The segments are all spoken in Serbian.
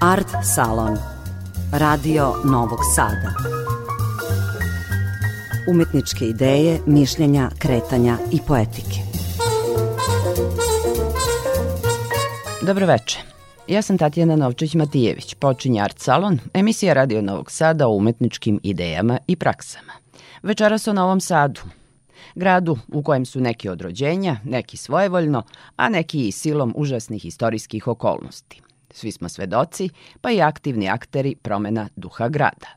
Art Salon Radio Novog Sada Umetničke ideje, mišljenja, kretanja i poetike Dobro veče. Ja sam Tatjana Novčić-Matijević, počinje Art Salon, emisija Radio Novog Sada o umetničkim idejama i praksama. Večeras o Novom Sadu, gradu u kojem su neki od rođenja, neki svojevoljno, a neki i silom užasnih istorijskih okolnosti. Svi smo svedoci, pa i aktivni akteri promena duha grada.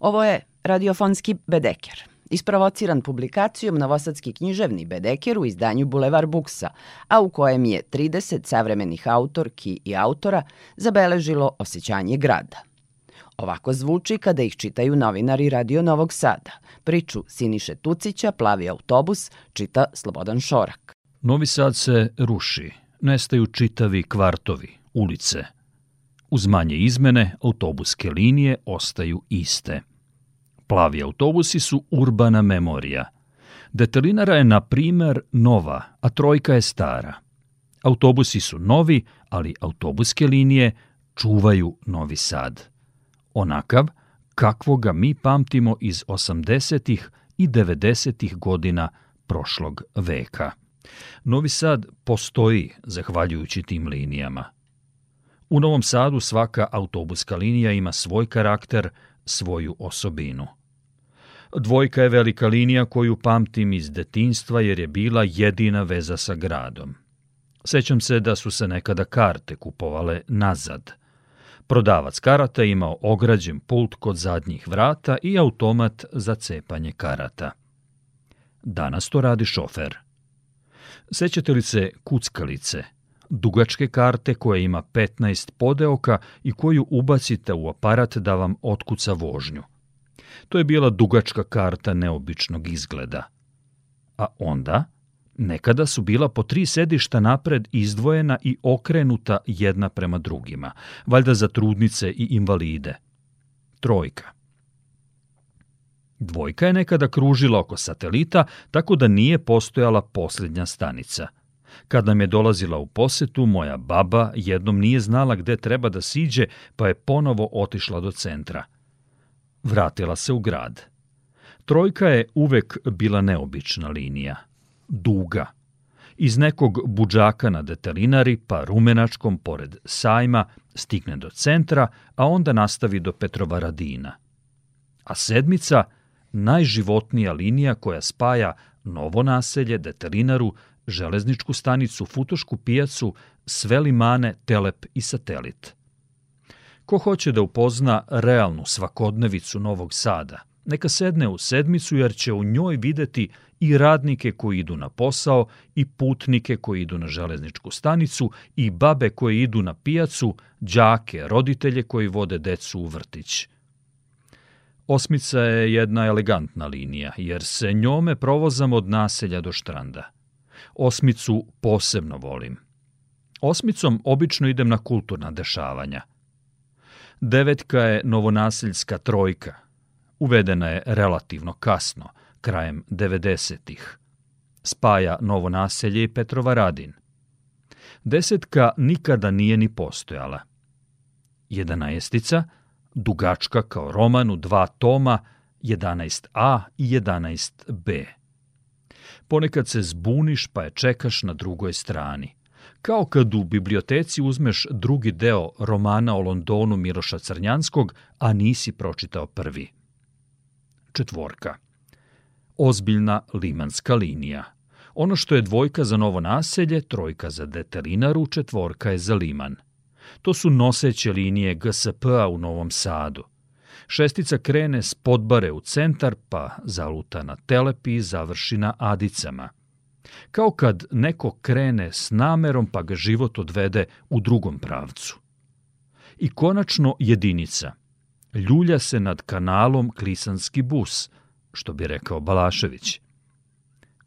Ovo je radiofonski bedeker, isprovociran publikacijom Novosadski književni bedeker u izdanju Bulevar Buksa, a u kojem je 30 savremenih autorki i autora zabeležilo osjećanje grada. Ovako zvuči kada ih čitaju novinari Radio Novog Sada. Priču Siniše Tucića, Plavi autobus, čita Slobodan Šorak. Novi Sad se ruši, nestaju čitavi kvartovi, ulice. Uz manje izmene, autobuske linije ostaju iste. Plavi autobusi su urbana memorija. Detelinara je, na primer, nova, a trojka je stara. Autobusi su novi, ali autobuske linije čuvaju Novi Sad. Onakav kakvo ga mi pamtimo iz 80. i 90. godina prošlog veka. Novi Sad postoji zahvaljujući tim linijama. U Novom Sadu svaka autobuska linija ima svoj karakter, svoju osobinu. Dvojka je velika linija koju pamtim iz detinstva jer je bila jedina veza sa gradom. Sećam se da su se nekada karte kupovale nazad. Prodavac karata imao ograđen pult kod zadnjih vrata i automat za cepanje karata. Danas to radi šofer. Sećate li se kuckalice, dugačke karte koja ima 15 podeoka i koju ubacite u aparat da vam otkuca vožnju. To je bila dugačka karta neobičnog izgleda. A onda, nekada su bila po tri sedišta napred izdvojena i okrenuta jedna prema drugima, valjda za trudnice i invalide. Trojka. Dvojka je nekada kružila oko satelita, tako da nije postojala posljednja stanica – Kad nam je dolazila u posetu, moja baba jednom nije znala gde treba da siđe, pa je ponovo otišla do centra. Vratila se u grad. Trojka je uvek bila neobična linija. Duga. Iz nekog buđaka na detelinari, pa rumenačkom pored sajma, stigne do centra, a onda nastavi do Petrovaradina. A sedmica, najživotnija linija koja spaja novo naselje, detelinaru, železničku stanicu, futošku pijacu, sve limane, telep i satelit. Ko hoće da upozna realnu svakodnevicu Novog Sada, neka sedne u sedmicu jer će u njoj videti i radnike koji idu na posao i putnike koji idu na železničku stanicu i babe koje idu na pijacu, đake, roditelje koji vode decu u vrtić. Osmica je jedna elegantna linija, jer se njome provozam od naselja do štranda. Osmicu posebno volim. Osmicom obično idem na kulturna dešavanja. Devetka je novonaseljska trojka. Uvedena je relativno kasno, krajem 90-ih. Spaja novo naselje i Petrova Radin. Desetka nikada nije ni postojala. Jedanaestica, dugačka kao roman u dva toma, 11a i 11b. Ponekad se zbuniš pa je čekaš na drugoj strani. Kao kad u biblioteci uzmeš drugi deo romana o Londonu Miloša Crnjanskog, a nisi pročitao prvi. Četvorka. Ozbiljna limanska linija. Ono što je dvojka za novo naselje, trojka za detelinaru, četvorka je za liman. To su noseće linije GSP-a u Novom Sadu. Šestica krene s podbare u centar, pa zaluta na telepi i završi na adicama. Kao kad neko krene s namerom pa ga život odvede u drugom pravcu. I konačno jedinica. Ljulja se nad kanalom klisanski bus, što bi rekao Balašević.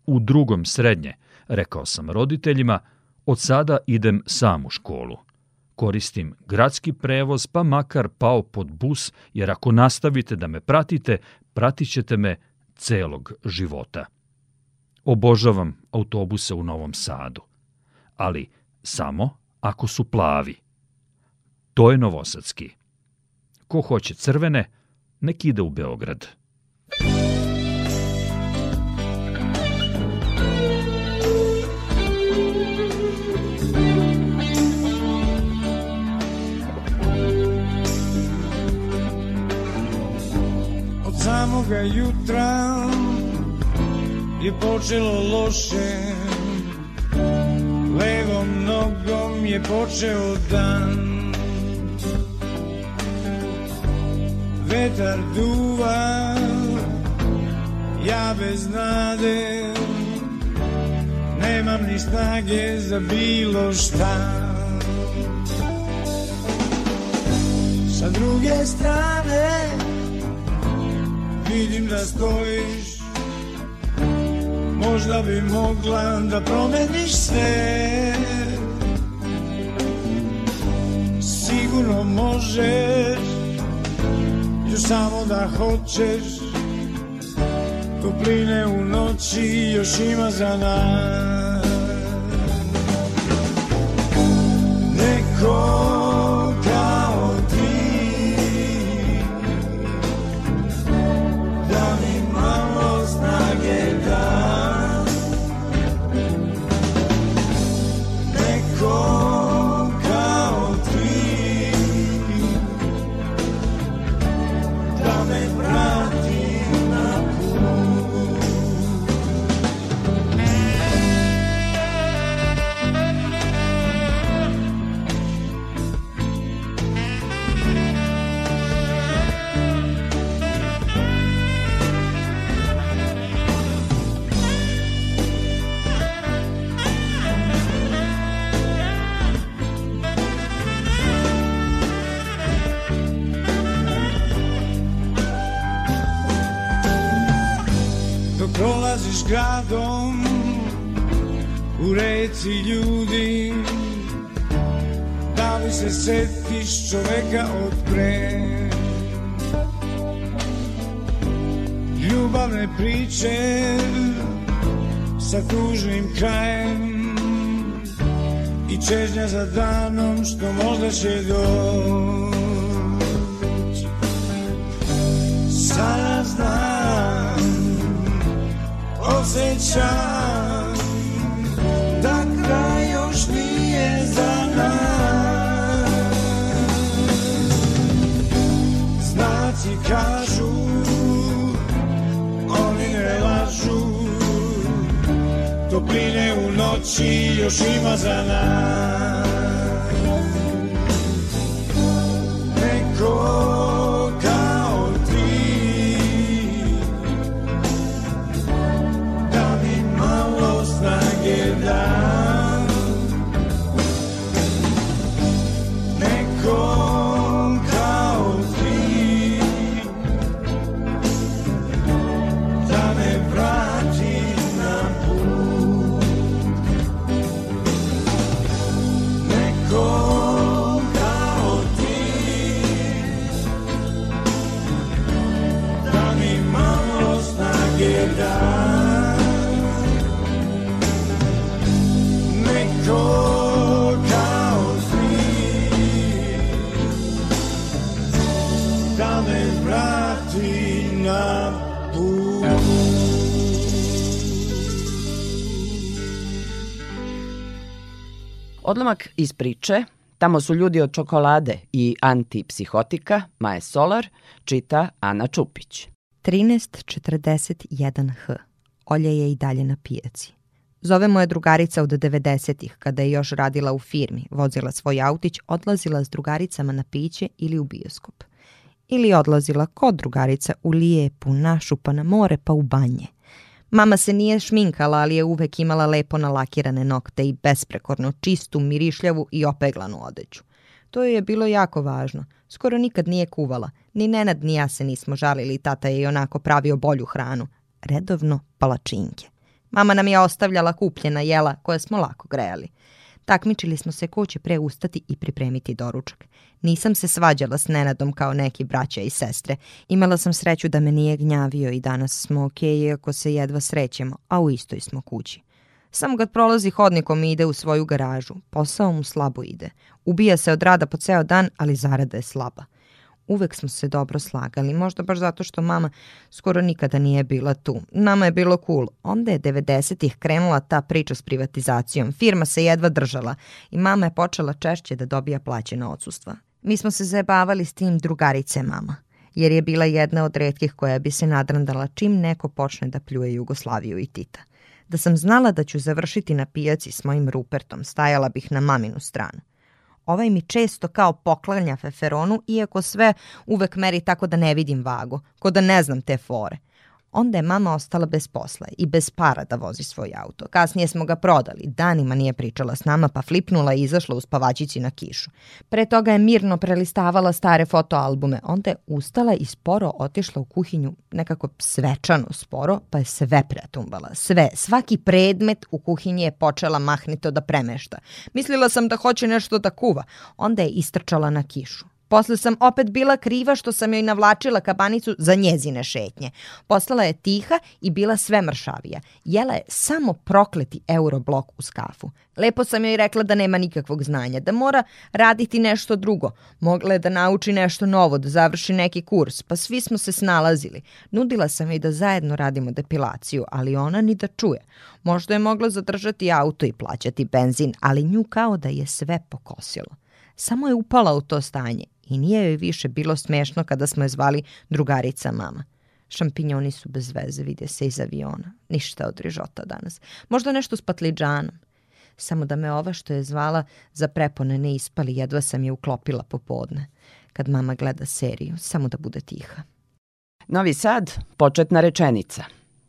U drugom srednje, rekao sam roditeljima, od sada idem sam u školu – koristim gradski prevoz, pa makar pao pod bus, jer ako nastavite da me pratite, pratit ćete me celog života. Obožavam autobuse u Novom Sadu, ali samo ako su plavi. To je Novosadski. Ko hoće crvene, nek ide u Beograd. Od samoga jutra je počelo loše. Levom nogom je počeo dan. Vetar duva Ja bez nade Nemam ni snage za bilo šta. Sa druge strane Vidim da stojiš. Možda bi mogla da promeniš sve. Sigurno možeš Još samo da hoćeš. Topline u noći još ima za nas. Neko gradom U reci ljudi. Da li se setiš čoveka od pre? Ljubavne priče Sa tužnim krajem I čežnja za danom Što možda će doći osjećam da kraj još nije za nas. Znaci kažu, oni ne lažu, topline u noći još ima za nas. Odlomak iz priče Tamo su ljudi od čokolade i antipsihotika, Maje Solar, čita Ana Čupić. 1341H. Olja je i dalje na pijaci. Zove je drugarica od 90-ih, kada je još radila u firmi, vozila svoj autić, odlazila s drugaricama na piće ili u bioskop. Ili odlazila kod drugarica u lijepu, našu, pa na more, pa u banje. Mama se nije šminkala, ali je uvek imala lepo nalakirane nokte i besprekorno čistu, mirišljavu i opeglanu odeću. To joj je bilo jako važno. Skoro nikad nije kuvala. Ni Nenad ni ja se nismo žalili, tata je i onako pravio bolju hranu. Redovno palačinke. Mama nam je ostavljala kupljena jela koja smo lako grejali. Takmičili smo se ko će pre ustati i pripremiti doručak. Nisam se svađala s Nenadom kao neki braća i sestre. Imala sam sreću da me nije gnjavio i danas smo okej, iako se jedva srećemo, a u istoj smo kući. Samo kad prolazi hodnikom i ide u svoju garažu. Posao mu slabo ide. Ubija se od rada po ceo dan, ali zarada je slaba. Uvek smo se dobro slagali, možda baš zato što mama skoro nikada nije bila tu. Nama je bilo cool. Onda je 90-ih krenula ta priča s privatizacijom. Firma se jedva držala i mama je počela češće da dobija plaćena odsustva. Mi smo se zajebavali s tim drugarice mama jer je bila jedna od redkih koja bi se nadrandala čim neko počne da pljuje Jugoslaviju i Tita. Da sam znala da ću završiti na pijaci s mojim Rupertom, stajala bih na maminu stranu. Ovaj mi često kao poklanja feferonu, iako sve uvek meri tako da ne vidim vagu, ko da ne znam te fore – Onda je mama ostala bez posla i bez para da vozi svoj auto. Kasnije smo ga prodali, danima nije pričala s nama pa flipnula i izašla u spavačići na kišu. Pre toga je mirno prelistavala stare fotoalbume, onda je ustala i sporo otišla u kuhinju, nekako svečano sporo, pa je sve pretumbala. Sve, svaki predmet u kuhinji je počela mahnito da premešta. Mislila sam da hoće nešto da kuva, onda je istrčala na kišu. Posle sam opet bila kriva što sam joj navlačila kabanicu za njezine šetnje. Postala je tiha i bila sve mršavija. Jela je samo prokleti euroblok u skafu. Lepo sam joj rekla da nema nikakvog znanja, da mora raditi nešto drugo. Mogla je da nauči nešto novo, da završi neki kurs, pa svi smo se snalazili. Nudila sam joj da zajedno radimo depilaciju, ali ona ni da čuje. Možda je mogla zadržati auto i plaćati benzin, ali nju kao da je sve pokosilo. Samo je upala u to stanje i nije joj više bilo smešno kada smo je zvali drugarica mama. Šampinjoni su bez veze, vide se iz aviona. Ništa od rižota danas. Možda nešto s patliđanom. Samo da me ova što je zvala za prepone ne ispali, jedva sam je uklopila popodne. Kad mama gleda seriju, samo da bude tiha. Novi Sad, početna rečenica.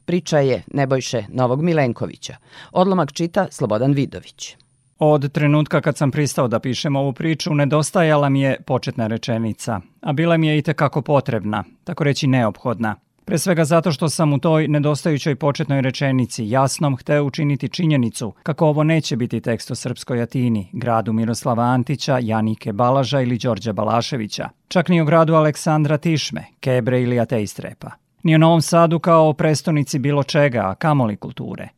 Priča je Nebojše Novog Milenkovića. Odlomak čita Slobodan Vidović. Od trenutka kad sam pristao da pišem ovu priču, nedostajala mi je početna rečenica, a bila mi je i tekako potrebna, tako reći neophodna. Pre svega zato što sam u toj nedostajućoj početnoj rečenici jasnom hteo učiniti činjenicu kako ovo neće biti tekst o Srpskoj Atini, gradu Miroslava Antića, Janike Balaža ili Đorđa Balaševića, čak ni o gradu Aleksandra Tišme, Kebre ili Ateistrepa. Ni o Novom Sadu kao o prestonici bilo čega, a kamoli kulture.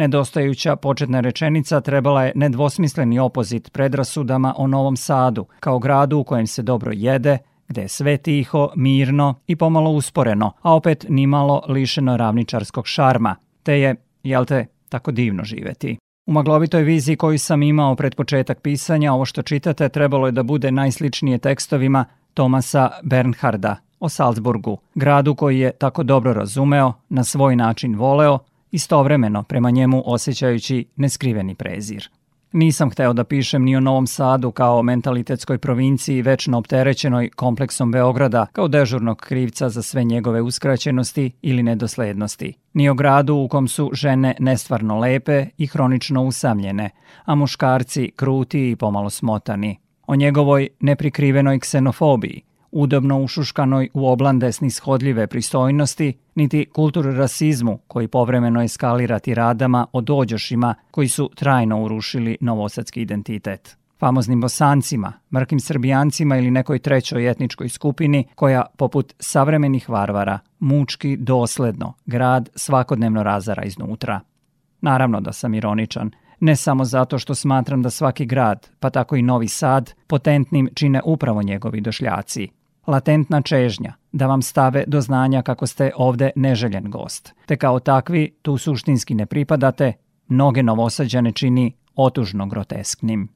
Nedostajuća početna rečenica trebala je nedvosmisleni opozit predrasudama o Novom Sadu, kao gradu u kojem se dobro jede, gde je sve tiho, mirno i pomalo usporeno, a opet nimalo lišeno ravničarskog šarma, te je, jel te, tako divno živeti. U maglovitoj viziji koju sam imao pred početak pisanja, ovo što čitate trebalo je da bude najsličnije tekstovima Tomasa Bernharda o Salzburgu, gradu koji je tako dobro razumeo, na svoj način voleo, istovremeno prema njemu osjećajući neskriveni prezir. Nisam hteo da pišem ni o Novom Sadu kao mentalitetskoj provinciji večno opterećenoj kompleksom Beograda kao dežurnog krivca za sve njegove uskraćenosti ili nedoslednosti. Ni o gradu u kom su žene nestvarno lepe i hronično usamljene, a muškarci kruti i pomalo smotani. O njegovoj neprikrivenoj ksenofobiji, udobno ušuškanoj u oblande snishodljive pristojnosti, niti rasizmu koji povremeno eskalira tiradama o dođošima koji su trajno urušili novosadski identitet famoznim bosancima, mrkim srbijancima ili nekoj trećoj etničkoj skupini koja, poput savremenih varvara, mučki dosledno grad svakodnevno razara iznutra. Naravno da sam ironičan, ne samo zato što smatram da svaki grad, pa tako i Novi Sad, potentnim čine upravo njegovi došljaci – latentna čežnja da vam stave do znanja kako ste ovde neželjen gost, te kao takvi tu suštinski ne pripadate, mnoge novosađane čini otužno grotesknim.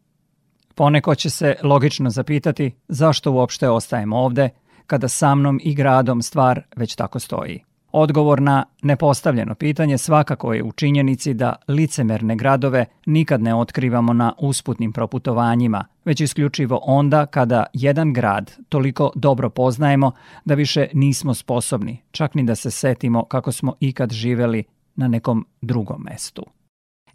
Poneko će se logično zapitati zašto uopšte ostajemo ovde, kada sa mnom i gradom stvar već tako stoji. Odgovor na nepostavljeno pitanje svakako je u činjenici da licemerne gradove nikad ne otkrivamo na usputnim proputovanjima, već isključivo onda kada jedan grad toliko dobro poznajemo da više nismo sposobni, čak ni da se setimo kako smo ikad živeli na nekom drugom mestu.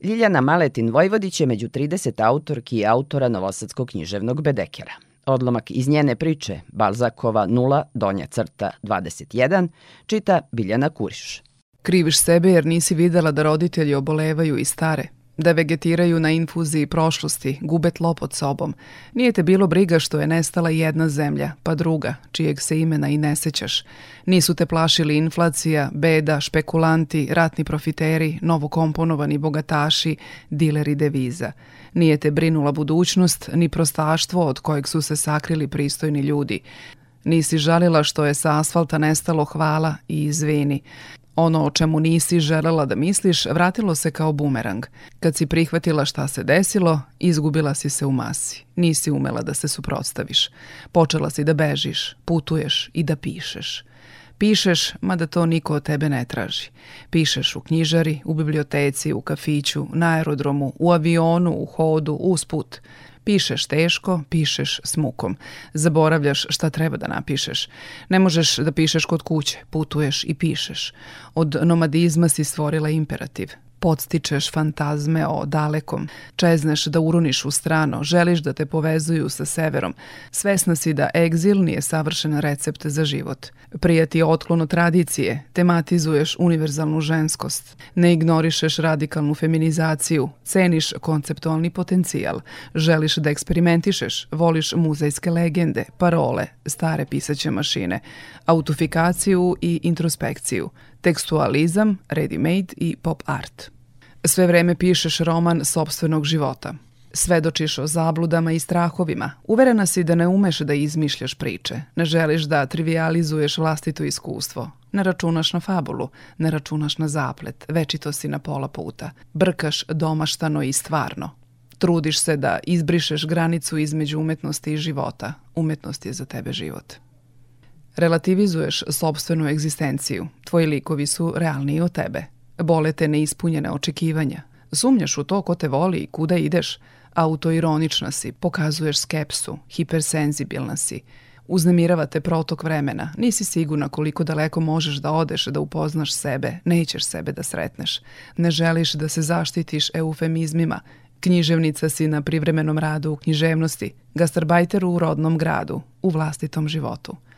Ljiljana Maletin Vojvodić je među 30 autorki i autora Novosadskog književnog bedekera. Odlomak iz njene priče Balzakova 0, donja crta 21, čita Biljana Kuriš. Kriviš sebe jer nisi videla da roditelji obolevaju i stare. Da vegetiraju na infuziji prošlosti, gube tlo pod sobom. Nije te bilo briga što je nestala jedna zemlja, pa druga, čijeg se imena i ne sećaš. Nisu te plašili inflacija, beda, špekulanti, ratni profiteri, novokomponovani bogataši, dileri deviza. Nije te brinula budućnost, ni prostaštvo od kojeg su se sakrili pristojni ljudi. Nisi žalila što je sa asfalta nestalo hvala i izvini. Ono o čemu nisi želela da misliš vratilo se kao bumerang. Kad si prihvatila šta se desilo, izgubila si se u masi. Nisi umela da se suprotstaviš. Počela si da bežiš, putuješ i da pišeš. Pišeš, mada to niko od tebe ne traži. Pišeš u knjižari, u biblioteci, u kafiću, na aerodromu, u avionu, u hodu, usput. Pišeš teško, pišeš s mukom. Zaboravljaš šta treba da napišeš. Ne možeš da pišeš kod kuće, putuješ i pišeš. Od nomadizma si stvorila imperativ podstičeš fantazme o dalekom, čezneš da uruniš u strano, želiš da te povezuju sa severom. Svesna si da egzil nije savršen recept za život. Prijati otklon od tradicije, tematizuješ univerzalnu ženskost, ne ignorišeš radikalnu feminizaciju, ceniš konceptualni potencijal, želiš da eksperimentišeš, voliš muzejske legende, parole, stare pisaće mašine, autofikaciju i introspekciju – tekstualizam, ready-made i pop art. Sve vreme pišeš roman sobstvenog života. Svedočiš o zabludama i strahovima. Uverena si da ne umeš da izmišljaš priče. Ne želiš da trivializuješ vlastito iskustvo. Ne računaš na fabulu, ne računaš na zaplet, večito si na pola puta. Brkaš domaštano i stvarno. Trudiš se da izbrišeš granicu između umetnosti i života. Umetnost je za tebe život. Relativizuješ sobstvenu egzistenciju. Tvoji likovi su realniji od tebe. Bole te neispunjene očekivanja. Sumnjaš u to ko te voli i kuda ideš. Autoironična si, pokazuješ skepsu, hipersenzibilna si. Uznemirava te protok vremena. Nisi sigurna koliko daleko možeš da odeš da upoznaš sebe. Nećeš sebe da sretneš. Ne želiš da se zaštitiš eufemizmima. Književnica si na privremenom radu u književnosti. Gastarbajter u rodnom gradu, u vlastitom životu –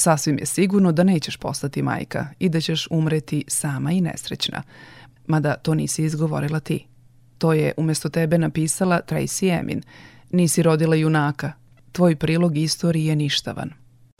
Sasvim je sigurno da nećeš postati majka i da ćeš umreti sama i nesrećna. Mada to nisi izgovorila ti. To je umesto tebe napisala Tracy Emin. Nisi rodila junaka. Tvoj prilog istoriji je ništavan.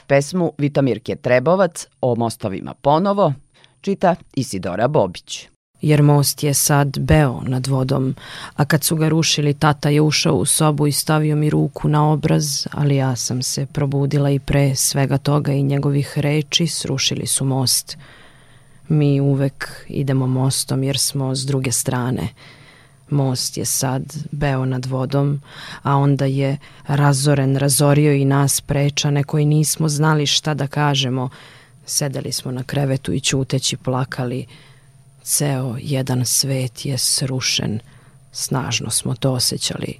Pesmu Vitamirke Trebovac o mostovima ponovo čita Isidora Bobić jer most je sad beo nad vodom, a kad su ga rušili tata je ušao u sobu i stavio mi ruku na obraz, ali ja sam se probudila i pre svega toga i njegovih reči srušili su most. Mi uvek idemo mostom jer smo s druge strane. Most je sad beo nad vodom, a onda je razoren razorio i nas prečane koji nismo znali šta da kažemo. Sedeli smo na krevetu i ćuteći plakali, Ceo jedan svet je srušen, snažno smo to osjećali.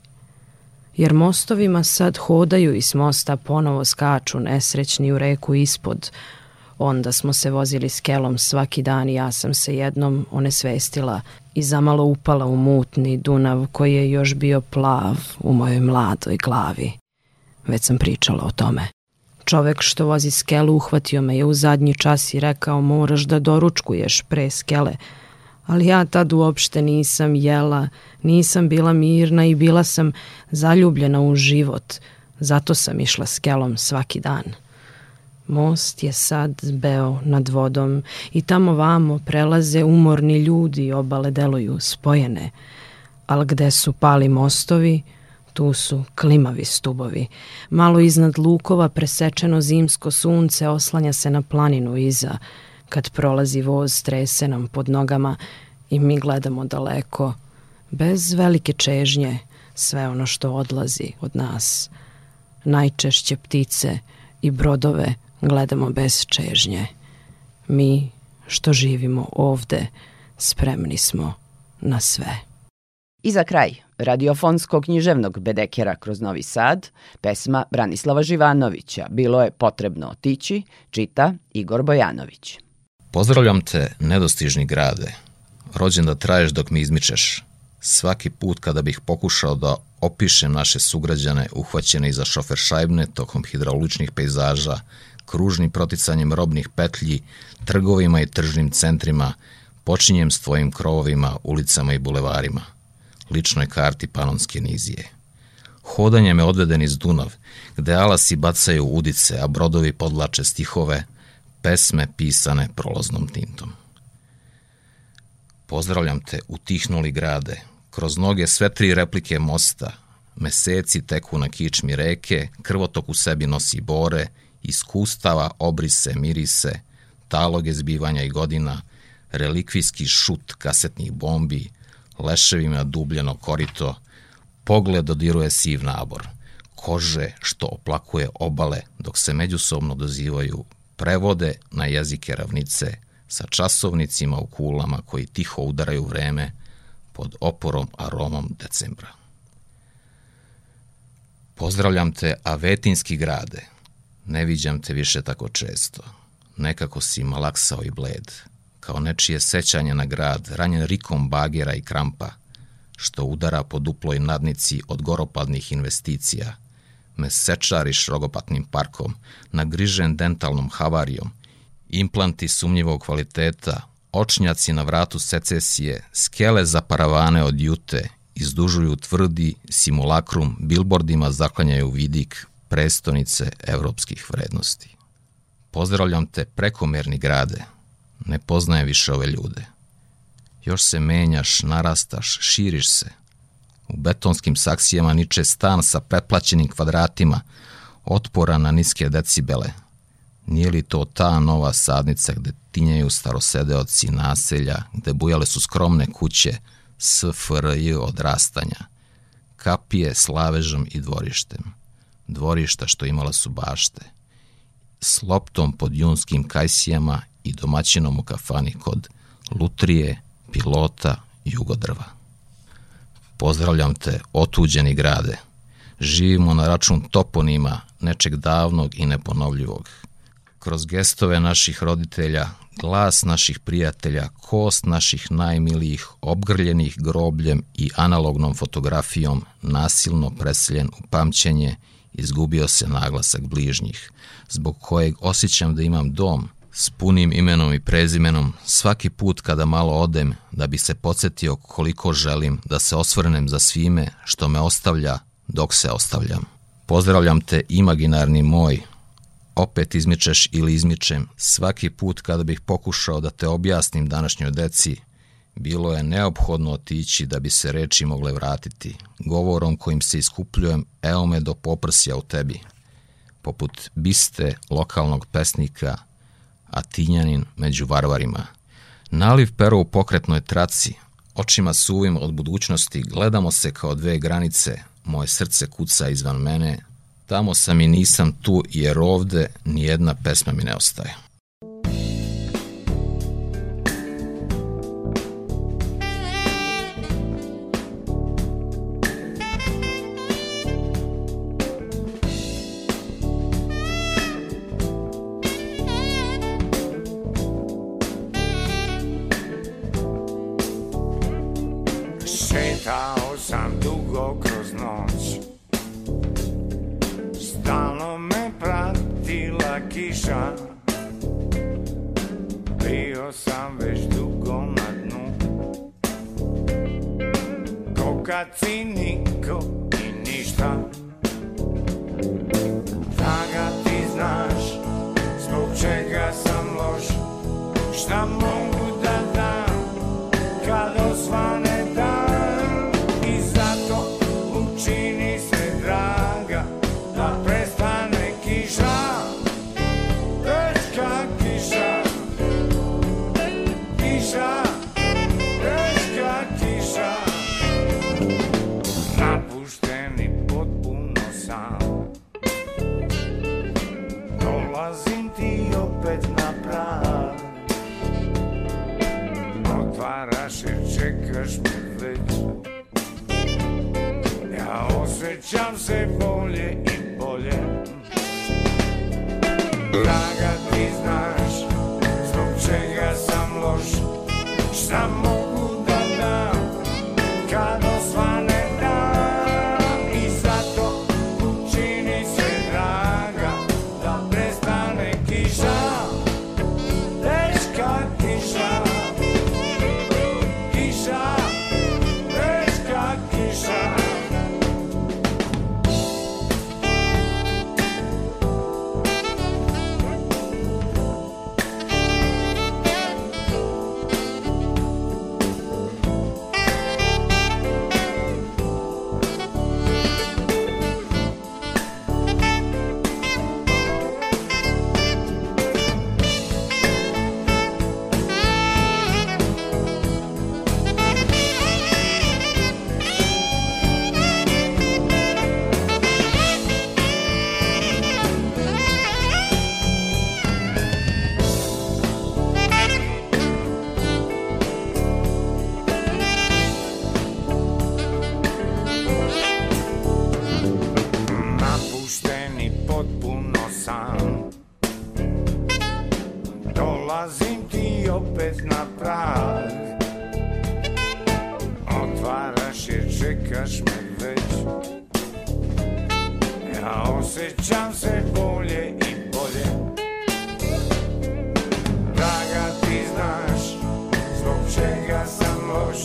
Jer mostovima sad hodaju i s mosta ponovo skaču nesrećni u reku ispod. Onda smo se vozili s kelom svaki dan i ja sam se jednom onesvestila i zamalo upala u mutni Dunav koji je još bio plav u mojoj mladoj glavi. Već sam pričala o tome. Čovek što vozi skelu uhvatio me je u zadnji čas i rekao moraš da doručkuješ pre skele, ali ja tad uopšte nisam jela, nisam bila mirna i bila sam zaljubljena u život, zato sam išla skelom svaki dan. Most je sad beo nad vodom i tamo vamo prelaze umorni ljudi obale deluju spojene, ali gde su pali mostovi, tu su klimavi stubovi. Malo iznad lukova presečeno zimsko sunce oslanja se na planinu iza, Kad prolazi voz, trese nam pod nogama i mi gledamo daleko, bez velike čežnje, sve ono što odlazi od nas. Najčešće ptice i brodove gledamo bez čežnje. Mi što živimo ovde, spremni smo na sve. I za kraj, radiofonsko-književnog bedekera kroz Novi Sad, pesma Branislava Živanovića Bilo je potrebno otići, čita Igor Bojanović. Pozdravljam te, nedostižni grade, rođen da traješ dok mi izmičeš. Svaki put kada bih pokušao da opišem naše sugrađane uhvaćene iza šofer šajbne tokom hidrauličnih pejzaža, kružnim proticanjem robnih petlji, trgovima i tržnim centrima, počinjem s tvojim krovovima, ulicama i bulevarima. Ličnoj karti Panonske nizije. Hodanje me odveden iz Dunav, gde alasi bacaju udice, a brodovi podlače stihove, pesme pisane prolaznom tintom. Pozdravljam te, utihnuli grade, kroz noge sve tri replike mosta, meseci teku na kičmi reke, krvotok u sebi nosi bore, iskustava, obrise, mirise, taloge zbivanja i godina, relikvijski šut kasetnih bombi, leševima dubljeno korito, pogled dodiruje siv nabor, kože što oplakuje obale dok se međusobno dozivaju, prevode na jezike ravnice sa časovnicima u kulama koji tiho udaraju vreme pod oporom aromom decembra. Pozdravljam te, Avetinski grade. Ne viđam te više tako često. Nekako si malaksao i bled, kao nečije sećanje na grad, ranjen rikom bagera i krampa, što udara po duploj nadnici od goropadnih investicija, me sečariš rogopatnim parkom, nagrižen dentalnom havarijom, implanti sumnjivog kvaliteta, očnjaci na vratu secesije, skele za paravane od jute, izdužuju tvrdi simulakrum, bilbordima zaklanjaju vidik prestonice evropskih vrednosti. Pozdravljam te prekomerni grade, ne poznajem više ove ljude. Još se menjaš, narastaš, širiš se. U betonskim saksijama niče stan sa pretplaćenim kvadratima, otpora na niske decibele. Nije li to ta nova sadnica gde tinjaju starosedeoci naselja, gde bujale su skromne kuće, SFRJ odrastanja, kapije s lavežom i dvorištem, dvorišta što imala su bašte, s loptom pod junskim kajsijama i domaćinom u kafani kod Lutrije, pilota, jugodrva. Pozdravljam te, otuđeni grade. Živimo na račun toponima, nečeg davnog i neponovljivog. Kroz gestove naših roditelja, glas naših prijatelja, kost naših najmilijih, obgrljenih grobljem i analognom fotografijom, nasilno preseljen u pamćenje, izgubio se naglasak bližnjih, zbog kojeg osjećam da imam dom – s punim imenom i prezimenom svaki put kada malo odem da bi se podsjetio koliko želim da se osvrnem za svime što me ostavlja dok se ostavljam. Pozdravljam te imaginarni moj, opet izmičeš ili izmičem, svaki put kada bih pokušao da te objasnim današnjoj deci, bilo je neophodno otići da bi se reči mogle vratiti, govorom kojim se iskupljujem, evo me do poprsja u tebi. Poput biste lokalnog pesnika – a Tinjanin među varvarima. Naliv pero u pokretnoj traci, očima suvim od budućnosti, gledamo se kao dve granice, moje srce kuca izvan mene, tamo sam i nisam tu jer ovde ni jedna pesma mi ne ostaje. I'm wrong. çekiş birlik Ja osjećam se bolje i bolje. Draga ti znaš Zbog čega sam loš. Šta opušteni potpuno sam. Dolazim ti opet na prag. Otvaraš je, čekaš me već. Ja osjećam se bolje i bolje. Draga ti znaš Zbog čega sam loš.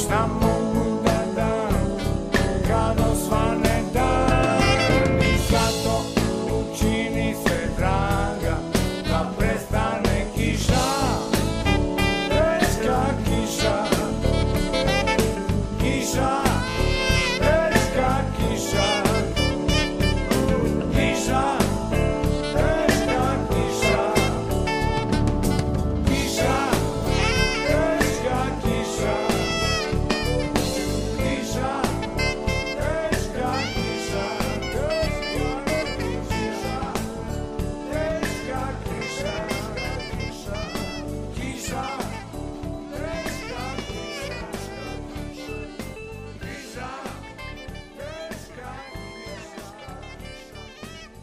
Šta mogu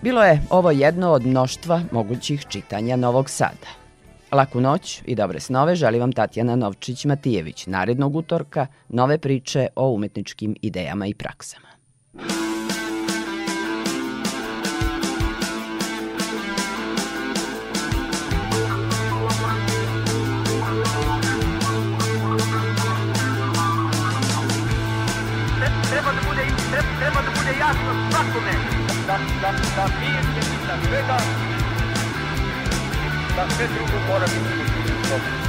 Bilo je ovo jedno od mnoštva mogućih čitanja Novog Sada. Laku noć i dobre snove želi vam Tatjana Novčić-Matijević narednog utorka nove priče o umetničkim idejama i praksama. Treba da bude, treba da bude jasno Za Petru Bukora, Petru Bukora.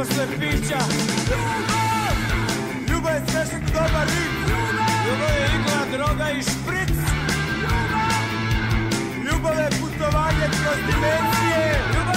posle pića Ljubav! Ljubav je sve što dobar rit Ljubav je igla, droga i špric Ljubav! Ljubav je putovanje kroz dimenzije Ljubav!